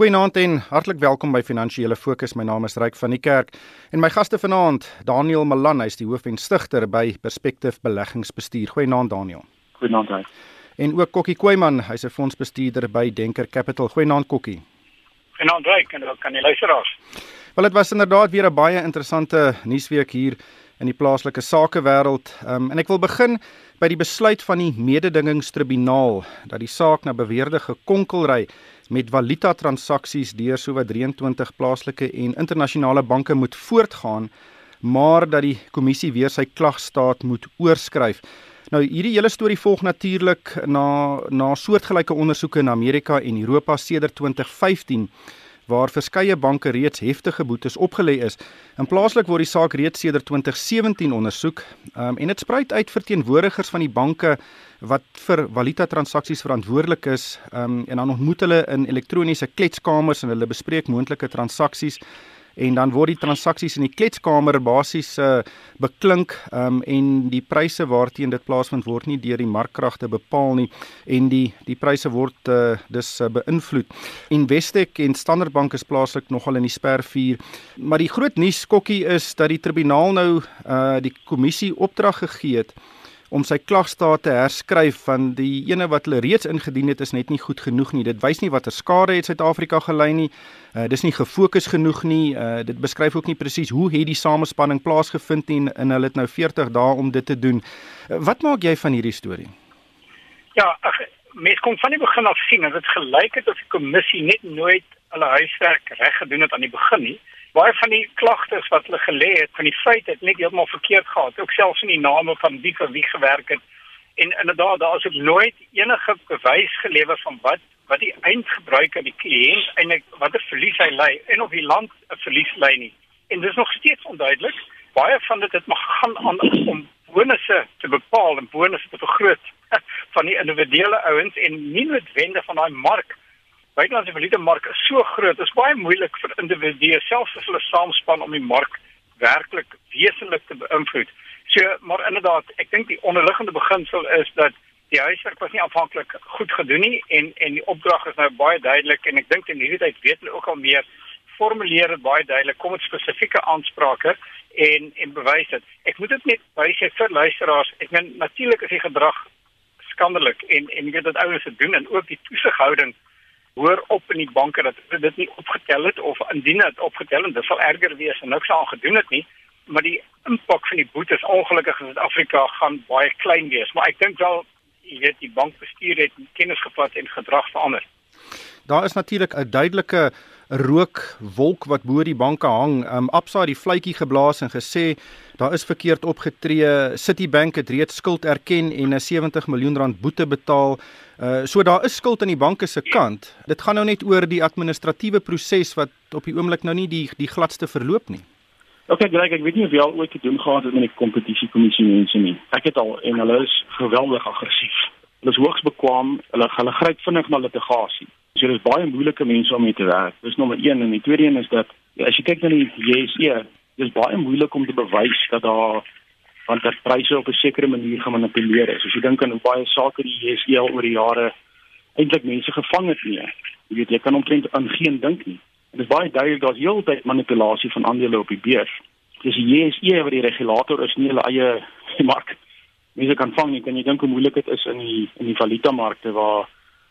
Goeienaand en hartlik welkom by Finansiële Fokus. My naam is Ryk van die Kerk en my gaste vanaand, Daniel Malan, hy's die hoof en stigter by Perspective Beleggingsbestuur. Goeienaand Daniel. Goeienaand Ryk. En ook Kokkie Kooiman, hy's 'n fondsbestuurder by Denker Capital. Goeienaand Kokkie. Goeienaand Ryk en ook kan jy luisteraars. Wel dit was inderdaad weer 'n baie interessante nuusweek hier in die plaaslike sakewêreld. Um, en ek wil begin by die besluit van die mededingingstribunaal dat die saak na beweerde gekonkelry met valuta transaksies deur sowat 23 plaaslike en internasionale banke moet voortgaan, maar dat die kommissie weer sy klagstaat moet oorskryf. Nou hierdie hele storie volg natuurlik na na soortgelyke ondersoeke in Amerika en Europa sedert 2015 waar verskeie banke reeds heftige boetes opgelê is. In plaaslik word die saak reeds sedert 2017 ondersoek um, en dit spruit uit verteenwoordigers van die banke wat vir valuta transaksies verantwoordelik is um, en dan ontmoet hulle in elektroniese kletskamers en hulle bespreek moontlike transaksies en dan word die transaksies in die kletskamer basies uh, beklink um, en die pryse waarteen dit plaasvind word nie deur die markkragte bepaal nie en die die pryse word uh, dus uh, beïnvloed. Investec en Standard Bank is plaaslik nogal in die spervuur. Maar die groot nuus skokkie is dat die tribunaal nou uh, die kommissie opdrag gegee het om sy klagstaat te herskryf van die ene wat hulle reeds ingedien het is net nie goed genoeg nie. Dit wys nie watter skade het Suid-Afrika gelei nie. Uh dis nie gefokus genoeg nie. Uh dit beskryf ook nie presies hoe het die samespanning plaasgevind nie en hulle het nou 40 dae om dit te doen. Uh, wat maak jy van hierdie storie? Ja, ag mens kom van die begin af sien dat dit gelyk het of die kommissie net nooit hulle huiswerk reg gedoen het aan die begin nie baie van die klagtes wat hulle gelê het van die feit het net heeltemal verkeerd gehad. Ook selfs in die name van wie vir wie gewerk het. En inderdaad daar is ook nooit enige bewys gelewer van wat wat die eindgebruiker die kliënt eintlik watter verlies hy ly en of die land 'n verlies ly nie. En dis nog steeds onduidelik. Baie van dit het mag gaan aan om bonusse te bepaal en bonusse te vergroot van die individuele ouens en nie noodwendig van daai mark buitelandse valutamark is so groot, is baie moeilik vir individue selfs as hulle saamspan om die mark werklik wesentlik te beïnvloed. So, maar inderdaad, ek dink die onderliggende beginsel is dat die huiswerk was nie aanvanklik goed gedoen nie en en die opdrag is nou baie duidelik en ek dink in hierdie tyd weet hulle ook al meer formuleer dit baie duidelik kom met spesifieke aansprake en en bewys dit. Ek moet dit net wys vir luisteraars. Ek meen natuurlik is die gedrag skandelik en en jy weet dat ouens dit doen en ook die toesighouding hoor op in die banke dat dit nie opgetel het of indien dit opgetel het, dit sal erger wees en niks aan gedoen het nie, maar die impak van die boetes ongelukkig in Suid-Afrika gaan baie klein wees, maar ek dink wel jy weet die bankbestuur het kennis gevat en gedrag verander. Daar is natuurlik 'n duidelike rookwolk wat bo die banke hang. Um Absa het die fluitjie geblaas en gesê daar is verkeerd opgetree. Citibank het reeds skuld erken en 'n 70 miljoen rand boete betaal. Uh so daar is skuld aan die banke se kant. Dit gaan nou net oor die administratiewe proses wat op die oomblik nou nie die die gladste verloop nie. Okay, Greg, ek weet nie of jy al ooit gedoen gehad het met die kompetisiekommissie mense nie. Ek het al en hulle is geweldig aggressief. Hulle is hoogs bekwam. Hulle hulle gryp vinnig na litigasie. So dis baie moeilike mense om mee te werk. Dis nommer 1 en die tweede een is dat ja, as jy kyk na die JSE, dis baie moeilik om te bewys dat daar want dat pryse op 'n sekere manier gemanipuleer is. As jy dink aan hoe baie sake die JSE al oor die jare eintlik mense gevang het nie. Jy weet jy kan omtrent aan geen dink nie. Dit is baie duidelik daar's heeltyd manipulasie van aandele op die beurs. Dis die JSE wat die regulator is, nie hulle eie mark. Mense kan vang nie, kan jy dink hoe moeilik dit is in die in die valuta markte waar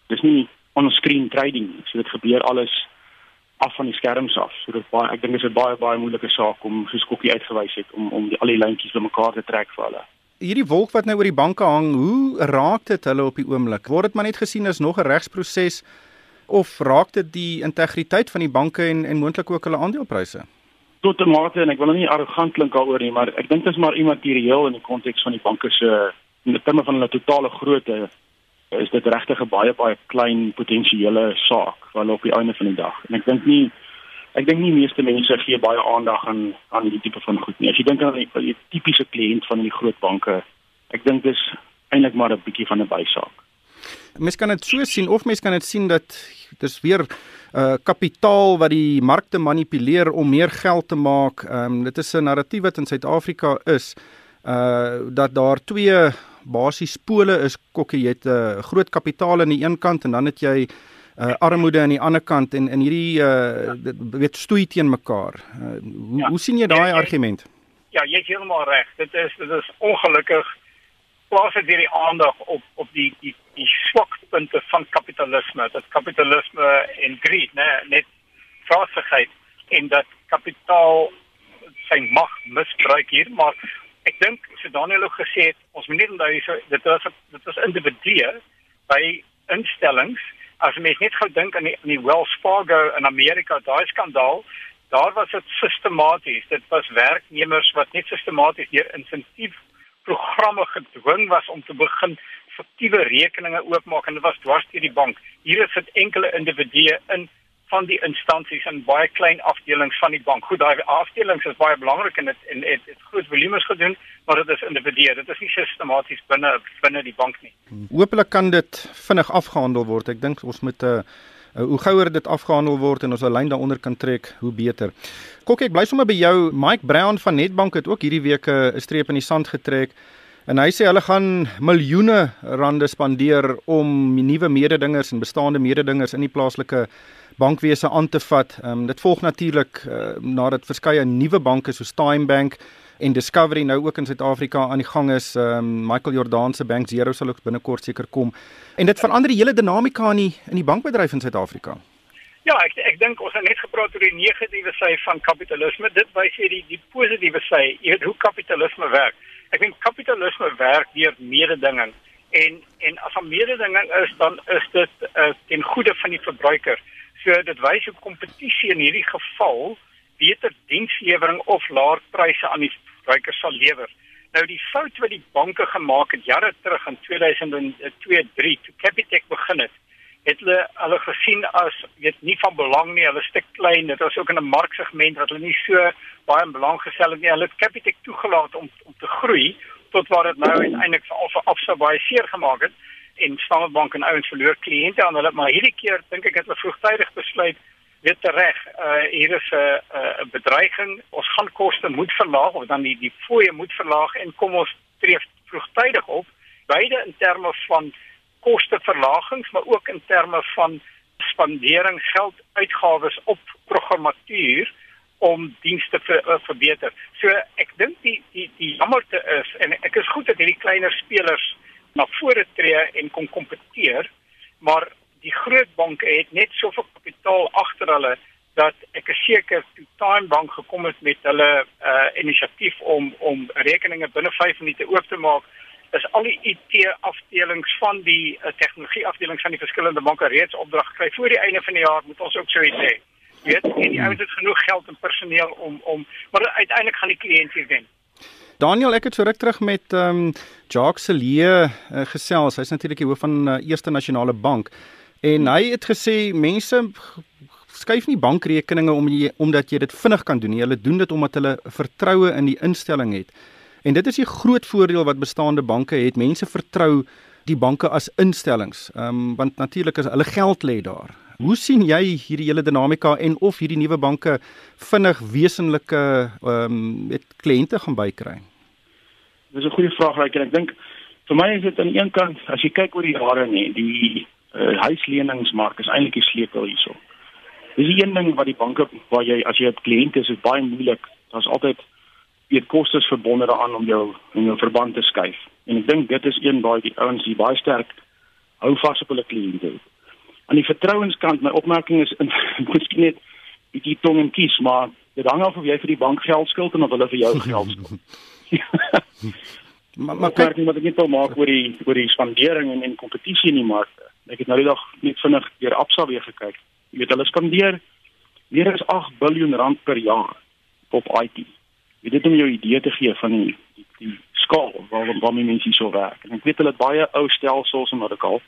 dis nie on-screen trading. So dit gebeur alles af van die skerms af. So dit baie ek dink dit is 'n baie baie moeilike saak om so skokkie uitgewys het om om die, al die lyntjies bymekaar te trek vir hulle. Hierdie wolk wat nou oor die banke hang, hoe raak dit hulle op die oomblik? Word dit maar net gesien as nog 'n regsproses of raak dit die integriteit van die banke en en moontlik ook hulle aandelepryse? Tot 'n mate en ek wil nou nie arrogant klink daaroor nie, maar ek dink dit is maar immaterieel in die konteks van die banke se in terme van hulle totale grootte is dit regtig 'n baie baie klein potensiële saak wat op die einde van die dag. En ek dink nie ek dink nie meeste mense gee baie aandag aan aan hierdie tipe van goed nie. As jy dink aan die tipiese kliënt van die groot banke, ek dink dis eintlik maar 'n bietjie van 'n bysaak. Mens kan dit so sien of mens kan dit sien dat dis weer uh kapitaal wat die markte manipuleer om meer geld te maak. Ehm um, dit is 'n narratief wat in Suid-Afrika is uh dat daar twee basies pole is kokkie jy het 'n uh, groot kapitaal aan die een kant en dan het jy uh, armoede aan die ander kant en in hierdie uh, weet stoei teen mekaar. Uh, hoe, ja. hoe sien jy daai argument? Ja, jy is heeltemal reg. Dit is dit is ongelukkig plaas dit weer die aandag op op die die die swakpunte van kapitalisme. Dat kapitalisme en greed, né, net vraasigheid en dat kapitaal sy mag misbruik hier, maar ek dink so Daniel het gesê moet onthou so dit was dit was individue by instellings. As mens net gou dink aan die, die Wells Fargo in Amerika daai skandaal daar was dit sistematies dit was werknemers wat net sistematies deur insentief programme gedwing was om te begin fiktiewe rekeninge oopmaak en dit was dwars deur die bank. Hier is dit enkele individue in van die instansies in baie klein afdelings van die bank. Goed, daai afdelings is baie belangrik en dit en dit het groot volumes gedoen, maar dit is individue. Dit is nie sistematies binne binne die bank nie. Hoopelik kan dit vinnig afgehandel word. Ek dink ons moet 'n uh, uh, hoe gouer dit afgehandel word en ons 'n lyn daaronder kan trek, hoe beter. Kok ek bly sommer by jou. Mike Brown van Nedbank het ook hierdie week 'n streep in die sand getrek. En hy sê hulle gaan miljoene rande spandeer om nuwe mededingers en bestaande mededingers in die plaaslike bankwese aan te vat. Ehm um, dit volg natuurlik uh, nadat verskeie nuwe banke soos Time Bank en Discovery nou ook in Suid-Afrika aan die gang is. Ehm um, Michael Jordan se Bank Zero sal ook binnekort seker kom. En dit verander die hele dinamika in die in die bankbedryf in Suid-Afrika. Ja, ek ek dink ons het net gepraat oor die negatiewe sy van kapitalisme. Dit wys hier die die positiewe sy, jy weet hoe kapitalisme werk. Ek dink kapitalisme werk deur mededinging en en as 'n mededinging is dan is dit uh, ten goede van die verbruiker. So dit wys hoe kompetisie in hierdie geval beter dienslewering of laer pryse aan die verbruikers sal lewer. Nou die fout wat die banke gemaak het jare terug in 2002-3 toe Capitec begin het, het hulle hulle gesien as weet nie van belang nie, hulle stuk klein, dit was ook in 'n marksegment wat hulle nie so baie belang gestel het nie. Hulle het Capitec toegelaat om om te groei tot waar dit nou uiteindelik vir al vir afsou baie seer gemaak het en Standard Bank en ouens verloor kliënte aan hulle maar hierdie keer dink ek het hulle vroegtydig besluit weet reg uh, hier is 'n uh, 'n uh, bedreiging ons gaan koste moet verlaag of dan die die fooie moet verlaag en kom ons tree vroegtydig op beide in terme van kosteverlagings maar ook in terme van spandering geld uitgawes op programmatuur om dienste ver, uh, verbeter. So ek dink die die die jammerte is en ek is goed dat hierdie kleiner spelers na vore tree en kom kompeteer, maar die groot banke het net soveel kapitaal agter hulle dat ek is seker toe Time Bank gekom het met hulle uh inisiatief om om rekeninge binne 5 minute oop te maak, is al die IT afdelings van die uh, tegnologie afdelings van die verskillende banke reeds opdrag gekry voor die einde van die jaar moet ons ook so iets hê. Jy weet, en die ouens het genoeg geld en personeel om om maar uiteindelik gaan die kliënt hier wen. Daniel, ek het so ruk terug met ehm um, Jacques Celie uh, gesels. Hy's natuurlik die hoof van uh, Eerste Nasionale Bank en hy het gesê mense skuif nie bankrekeninge om jy, omdat jy dit vinnig kan doen nie. Hulle doen dit omdat hulle vertroue in die instelling het. En dit is die groot voordeel wat bestaande banke het. Mense vertrou die banke as instellings. Ehm um, want natuurlik is hulle geld lê daar. Hoe sien jy hierdie hele dinamika en of hierdie nuwe banke vinnig wesenlike ehm um, kliënte gaan bykry? Dis 'n goeie vraag raak en ek dink vir my is dit aan die een kant as jy kyk oor die jare nê, die uh, huisleningsmark is eintlik die sleutel hierso. Dis die een ding wat die banke waar jy as jy 'n kliënt is, is baie moeilik. Daar's altyd weet kostes verbonde daaraan om jou om jou verband te skuif. En ek dink dit is een baie die ouens die baie sterk hou vas op hulle kliënte aan die vertrouenskant my opmerking is miskien net bietjie tong en kies maar dit hang af of jy vir die bank geld skuld en of hulle vir jou geld skuld. maar maar kyk wat ek net wil maak oor die oor die spandering en en kompetisie in die mark. Ek het nou die dag net vinnig deur Absa weer gekyk. Jy weet hulle spandeer meer as 8 miljard rand per jaar op IT. Jy dit om jou idee te gee van die die, die skaal waarom waarom mense so werk. En ek weet hulle het baie ou stelsels en wat ek al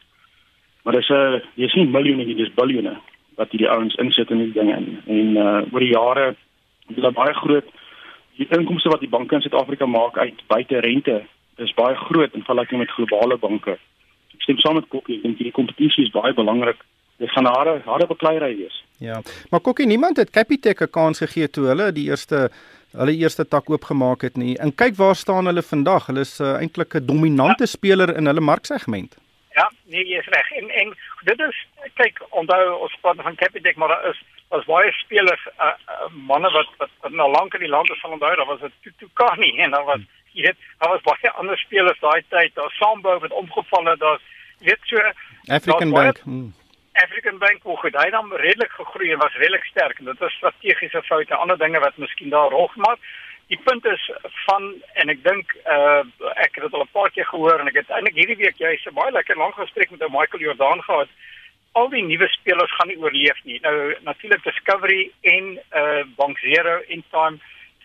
Maar dis 'n dis nie miljoene nie, dis biljoene wat hierdie ouens insit in hierdie dinge in. En uh oor die jare het hulle baie groot die inkomste wat die banke in Suid-Afrika maak uit buite rente is baie groot in vergelyking met globale banke. Ek stem saam met Kokkie, ek dink hierdie kompetisie is baie belangrik. Dit gaan harde harde bekleierery wees. Ja. Maar Kokkie, niemand het Capitec 'n kans gegee toe hulle die eerste hulle eerste tak oopgemaak het nie. En kyk waar staan hulle vandag. Hulle is uh, eintlik 'n dominante ja. speler in hulle marksegment. Ja, nee, jy is reg. En en dit is kyk, onthou ons praat van Capitec, maar daar is was baie spelers uh, uh, manne wat wat, wat nou lank in die land is sal onthou, daar was 'n Tutu Kani en daar was jy weet, daar was baie ander spelers daai tyd. Daar Sambo het omgeval het, daar weet so African Bank. Hmm. African Bank hoe goed hy dan redelik gegroei en was redelik sterk en dit is strategiese foute, ander dinge wat miskien daar rog maar die punt is van en ek dink uh ek het dit al 'n paar keer gehoor en ek het eintlik hierdie week juist 'n baie lekker lang gesprek met ou Michael Jordan gehad. Al die nuwe spelers gaan nie oorleef nie. Nou natuurlik Discovery en uh Bank Zero in time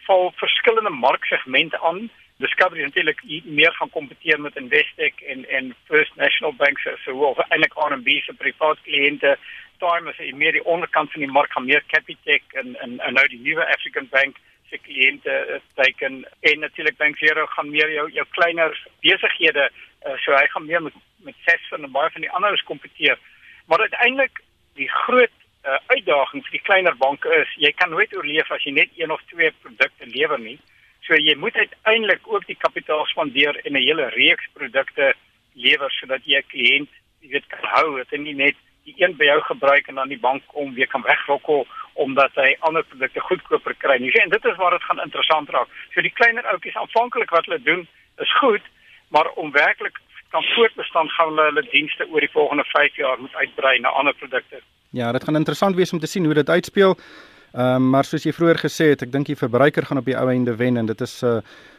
val verskillende marksegmente aan. Discovery natuurlik meer gaan kompeteer met Investec en en First National Bank se so of eintlik RMB se privaat kliënte. Time is meer die onderkant van die mark gaan meer Capitec en en, en nou die nuwe African Bank se kliënte eh, teiken en natuurlik Bank Zero gaan meer jou jou kleiner besighede uh, so hy gaan meer met met ses van baie van die anderes kompeteer. Maar uiteindelik die groot uh, uitdaging vir die kleiner banke is jy kan nooit oorleef as jy net een of twee produkte lewer nie. So jy moet uiteindelik ook die kapitaal spandeer en 'n hele reeks produkte lewer sodat jy 'n kliënt, jy weet, kan hou, dit nie net die een by jou gebruik en dan die bank om weer kan wegrokkel omdat hy ander produkte goedkoper kry. Nie. En dit is waar dit gaan interessant raak. So die kleiner ouppies aanvanklik wat hulle doen is goed, maar om werklik kan voortbestaan gaan hulle hulle dienste oor die volgende 5 jaar moet uitbrei na ander produkte. Ja, dit gaan interessant wees om te sien hoe dit uitspeel. Ehm um, maar soos jy vroeër gesê het, ek dink die verbruiker gaan op die ou einde wen en dit is uh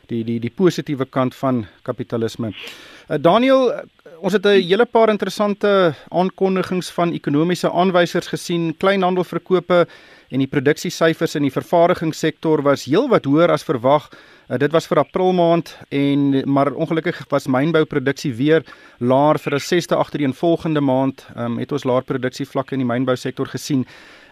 die die die positiewe kant van kapitalisme. Uh, Daniel, ons het 'n hele paar interessante aankondigings van ekonomiese aanwysers gesien. Kleinhandelverkope en die produksiesyfers in die vervaardigingssektor was heelwat hoër as verwag. Uh, dit was vir April maand en maar ongelukkig was mynbouproduksie weer laer vir 'n 6de agtereenvolgende maand. Um, het ons laer produksievlakke in die mynbousektor gesien.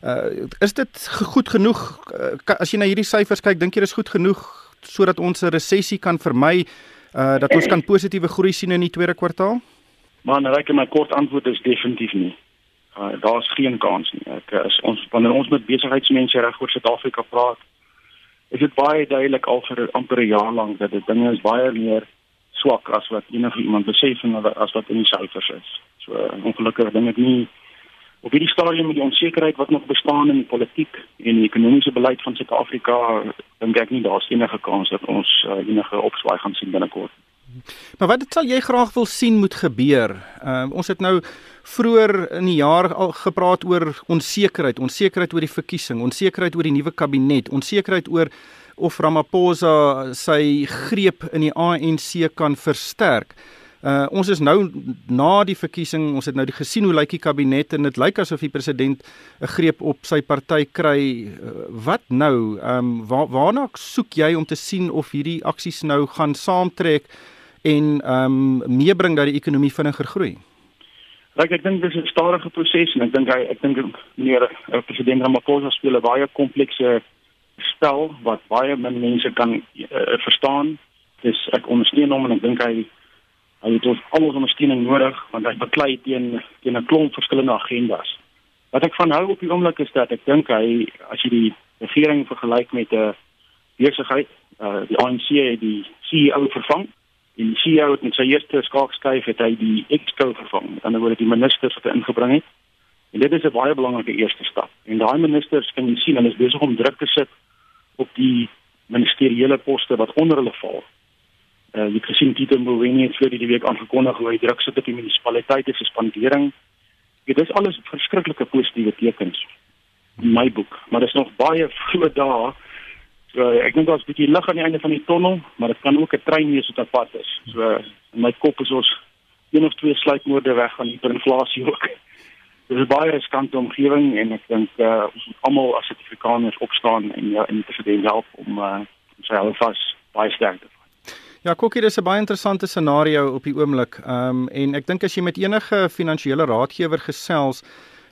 Uh, is dit goed genoeg uh, as jy na hierdie syfers kyk, dink jy dis goed genoeg sodat ons 'n resessie kan vermy, uh, dat ons kan positiewe groei sien in die tweede kwartaal? Nou reg my kort antwoord is definitief nie. Uh, Daar's geen kans nie. Ek is ons wanneer ons met besigheidsmense reg oor Suid-Afrika praat, is dit baie duidelik al vir amper 'n jaar lank dat dit dinge is baie meer swak as wat enige iemand besef en as wat in die syfers is. So ongelukkig dink ek nie op hierdie stadium met die onsekerheid wat nog bestaan in die politiek en die ekonomiese beleid van Suid-Afrika, dink ek nie daar's enige kans dat ons uh, enige opswaai gaan sien binnekort. Maar wat sal jy graag wil sien moet gebeur? Uh, ons het nou vroeër in die jaar al gepraat oor onsekerheid, onsekerheid oor die verkiesing, onsekerheid oor die nuwe kabinet, onsekerheid oor of Ramaphosa sy greep in die ANC kan versterk. Uh, ons is nou na die verkiesing, ons het nou die gesien hoe lyk die kabinet en dit lyk asof die president 'n greep op sy party kry. Uh, wat nou? Ehm um, waar, waarna soek jy om te sien of hierdie aksies nou gaan saamtrek? en ehm um, meebring dat die ekonomie vinniger groei. Ek ek dink dis 'n stadige proses en ek dink hy ek dink meneer uh, president Ramaphosa speel 'n baie komplekse spel wat baie min mense kan uh, verstaan. Dis ek ondersteun hom en ek dink hy hy het ons almal ondersteuning nodig want hy beklei teen teen 'n klomp verskillende agendas. Wat ek van hou op die oomblik is dat ek dink hy as jy die regering vergelyk met 'n besigheid, uh, die ANC het die CEO vervang En die CEO het met sy eerste skaakskyf het hy die exco vervang. Met ander woorde die ministers wat ingebring het. En dit is 'n baie belangrike eerste stap. En daai ministers kan jy sien hulle is besig om druk te sit op die ministeriële poste wat onder hulle val. Uh, jy kan sien Tito Mboweni het vir die week aangekondig hoe hy druk sit op die munisipaliteite se spandering. Dit is alles verskriklike positiewe tekens in my boek, maar daar's nog baie groot dae So ek dink daar's 'n bietjie lig aan die einde van die tonnel, maar dit kan ook 'n trein wees wat op pad is. So in my kop is ons een of twee sluitmoorde weg van hiperinflasie ook. Dit is baie riskante omgewing en ek dink uh, ons moet almal as Suid-Afrikaners opstaan en ja, in die president help om uh, sy hou vas baie sterk te Ja, Kokkie, dis 'n baie interessante scenario op die oomblik. Ehm um, en ek dink as jy met enige finansiële raadgewer gesels,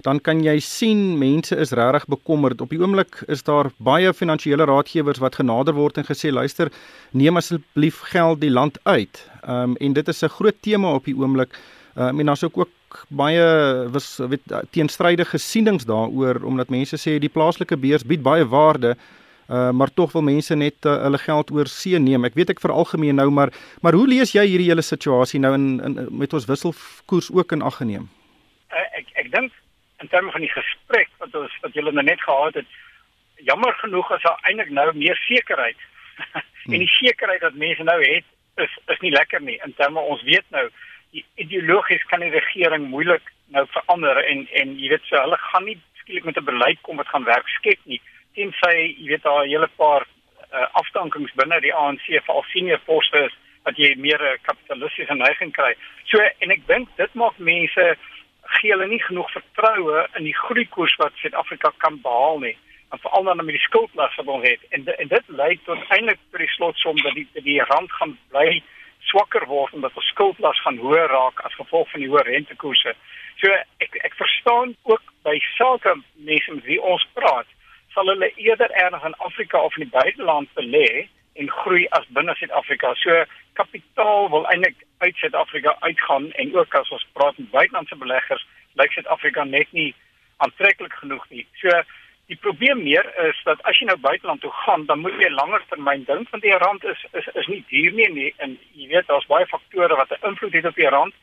dan kan jy sien mense is regtig bekommerd. Op die oomblik is daar baie finansiële raadgewers wat genader word en gesê luister, neem asseblief geld die land uit. Ehm um, en dit is 'n groot tema op die oomblik. Ehm um, en daar's ook ook baie was weet teenstrydige sienings daaroor omdat mense sê die plaaslike beurs bied baie waarde Uh maar tog wil mense net uh, hulle geld oor see neem. Ek weet ek veralgemeen nou, maar maar hoe lees jy hierdie hele situasie nou in, in met ons wisselkoers ook in ag geneem? Uh, ek ek dink in terme van die gesprek wat ons wat julle nou net gehad het, jammer genoeg is daar eintlik nou meer sekerheid. en die sekerheid wat mense nou het is is nie lekker nie. In terme ons weet nou ideologies kan die regering moeilik nou verander en en jy weet so hulle gaan nie skielik met 'n beleid kom wat gaan werk skep nie. Tensy jy weet daar 'n hele paar uh, afdankings binne die ANC vir al senior poste is dat jy meer 'n kapitalistiese neiging kry. So en ek dink dit maak mense gee hulle nie genoeg vertroue in die groeikoers wat Suid-Afrika kan behaal nie en veral dan met die skuldlas wat ons het en de, en dit lei tot eintlik tot die slotsom dat die die rand gaan bly swakker word omdat ons skuldlas gaan hoër raak as gevolg van die hoë rentekoerse. So ek ek verstaan ook by sake mense wie ons praat, sal hulle eerder ergens in Afrika of in die buiteland belê en groei as binne Suid-Afrika. So kapitaal wil eintlik uit Suid-Afrika uitgaan en ook as ons praat met buitelandse beleggers, lyk Suid-Afrika net nie aantreklik genoeg nie. So die probleem meer is dat as jy nou buiteland toe gaan, dan moet jy langer termyn dink want die rand is is is nie duur nie en, en jy weet daar's baie faktore wat 'n invloed het op die rand.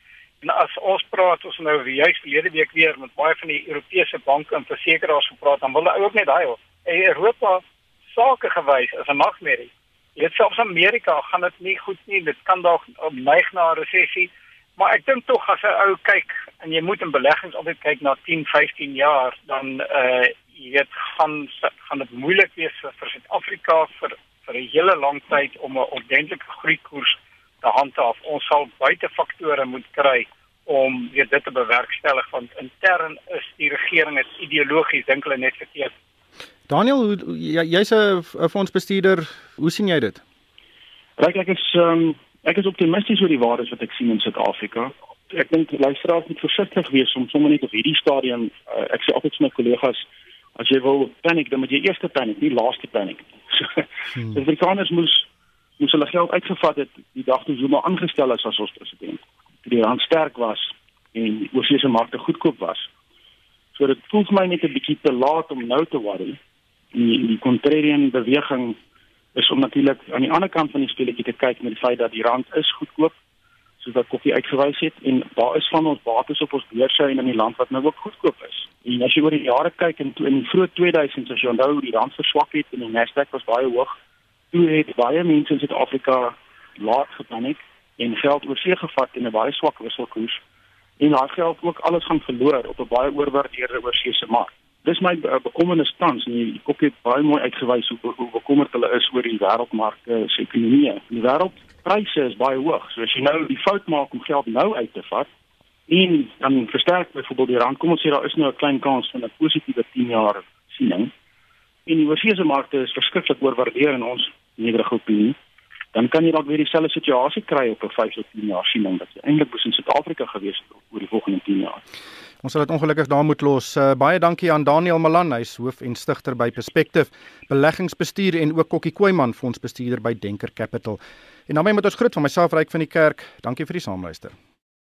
En as ons praat ons nou juis verlede week weer met baie van die Europese banke en versekerings gepraat, dan wil hulle ook net daai hoor. Europa sake gewys as 'n magmerrie. Jy weet selfs Amerika gaan dit nie goed nie. Dit kan dalk neig na 'n resessie. Maar ek dink tog as 'n ou kyk en jy moet in beleggings altyd kyk na 10, 15 jaar, dan uh jy weet gaan gaan dit moeilik wees vir Suid-Afrika vir vir 'n hele lang tyd om 'n ordentlike groeikoers te handhaaf. Ons sal buite faktore moet kry om weet dit te bewerkstellig want intern is die regering het ideologies dink hulle net verkeerd. Daniel, jy, jy's 'n fondsbestuurder. Hoe sien jy dit? Kyk, ek is um, ek is optimisties oor die waardes wat ek sien in Suid-Afrika. Ek dink luisteraars moet versigtig wees om sommer net op hierdie stadium uh, ek sê altyd vir my kollegas as jy wil paniek, dan moet jy eers paniek, nie laaste paniek. So, hmm. die Afrikaners moes moes hulle geld uitgevat het die dag toe Zuma aangestel is as ons president. Toe die rand sterk was en oorsese markte goedkoop was. So dit voel vir my net 'n bietjie te laat om nou te worry. Die die contrarian beweging is om natuurlik aan die ander kant van die speletjie te kyk met die feit dat die rand is goedkoop soos wat Koffie uitgewys het en daar is van ons bates op ons beurse en in die land wat nou ook goedkoop is. En as jy oor die jare kyk en toe in die vroeë 2000s as jy onthou die rand verswak het en die Nasdaq was baie hoog, toe het baie mense in Suid-Afrika laat gepaniek en geld oorsee gevat in 'n baie swak wisselkoers en daai geld ook alles gaan verloor op 'n baie oorwaardeerde oorsese mark. Dis my bekommernis tans en die kopie het baie mooi uitgewys hoe hoe bekommerd hulle is oor die wêreldmarkte se ekonomie. Die wêreldpryse is baie hoog. So as jy nou die fout maak om geld nou uit te vat en dan versterk byvoorbeeld die rand, kom ons sê daar is nou 'n klein kans van 'n positiewe 10 jaar siening. En die oorsese markte is verskriklik oorwaardeer in ons nederige opinie, dan kan jy dalk weer dieselfde situasie kry op 'n 5 tot 10 jaar siening dat jy eintlik moes in Suid-Afrika gewees het oor die volgende 10 jaar. Ons sal dit ongelukkig daar moet los. Uh, baie dankie aan Daniel Malan, hy's hoof en stigter by Perspective Beleggingsbestuur en ook Kokkie Koeman, fondsbestuurder by Denker Capital. En dan moet ons groet van myself ryk van die kerk. Dankie vir die saamluister.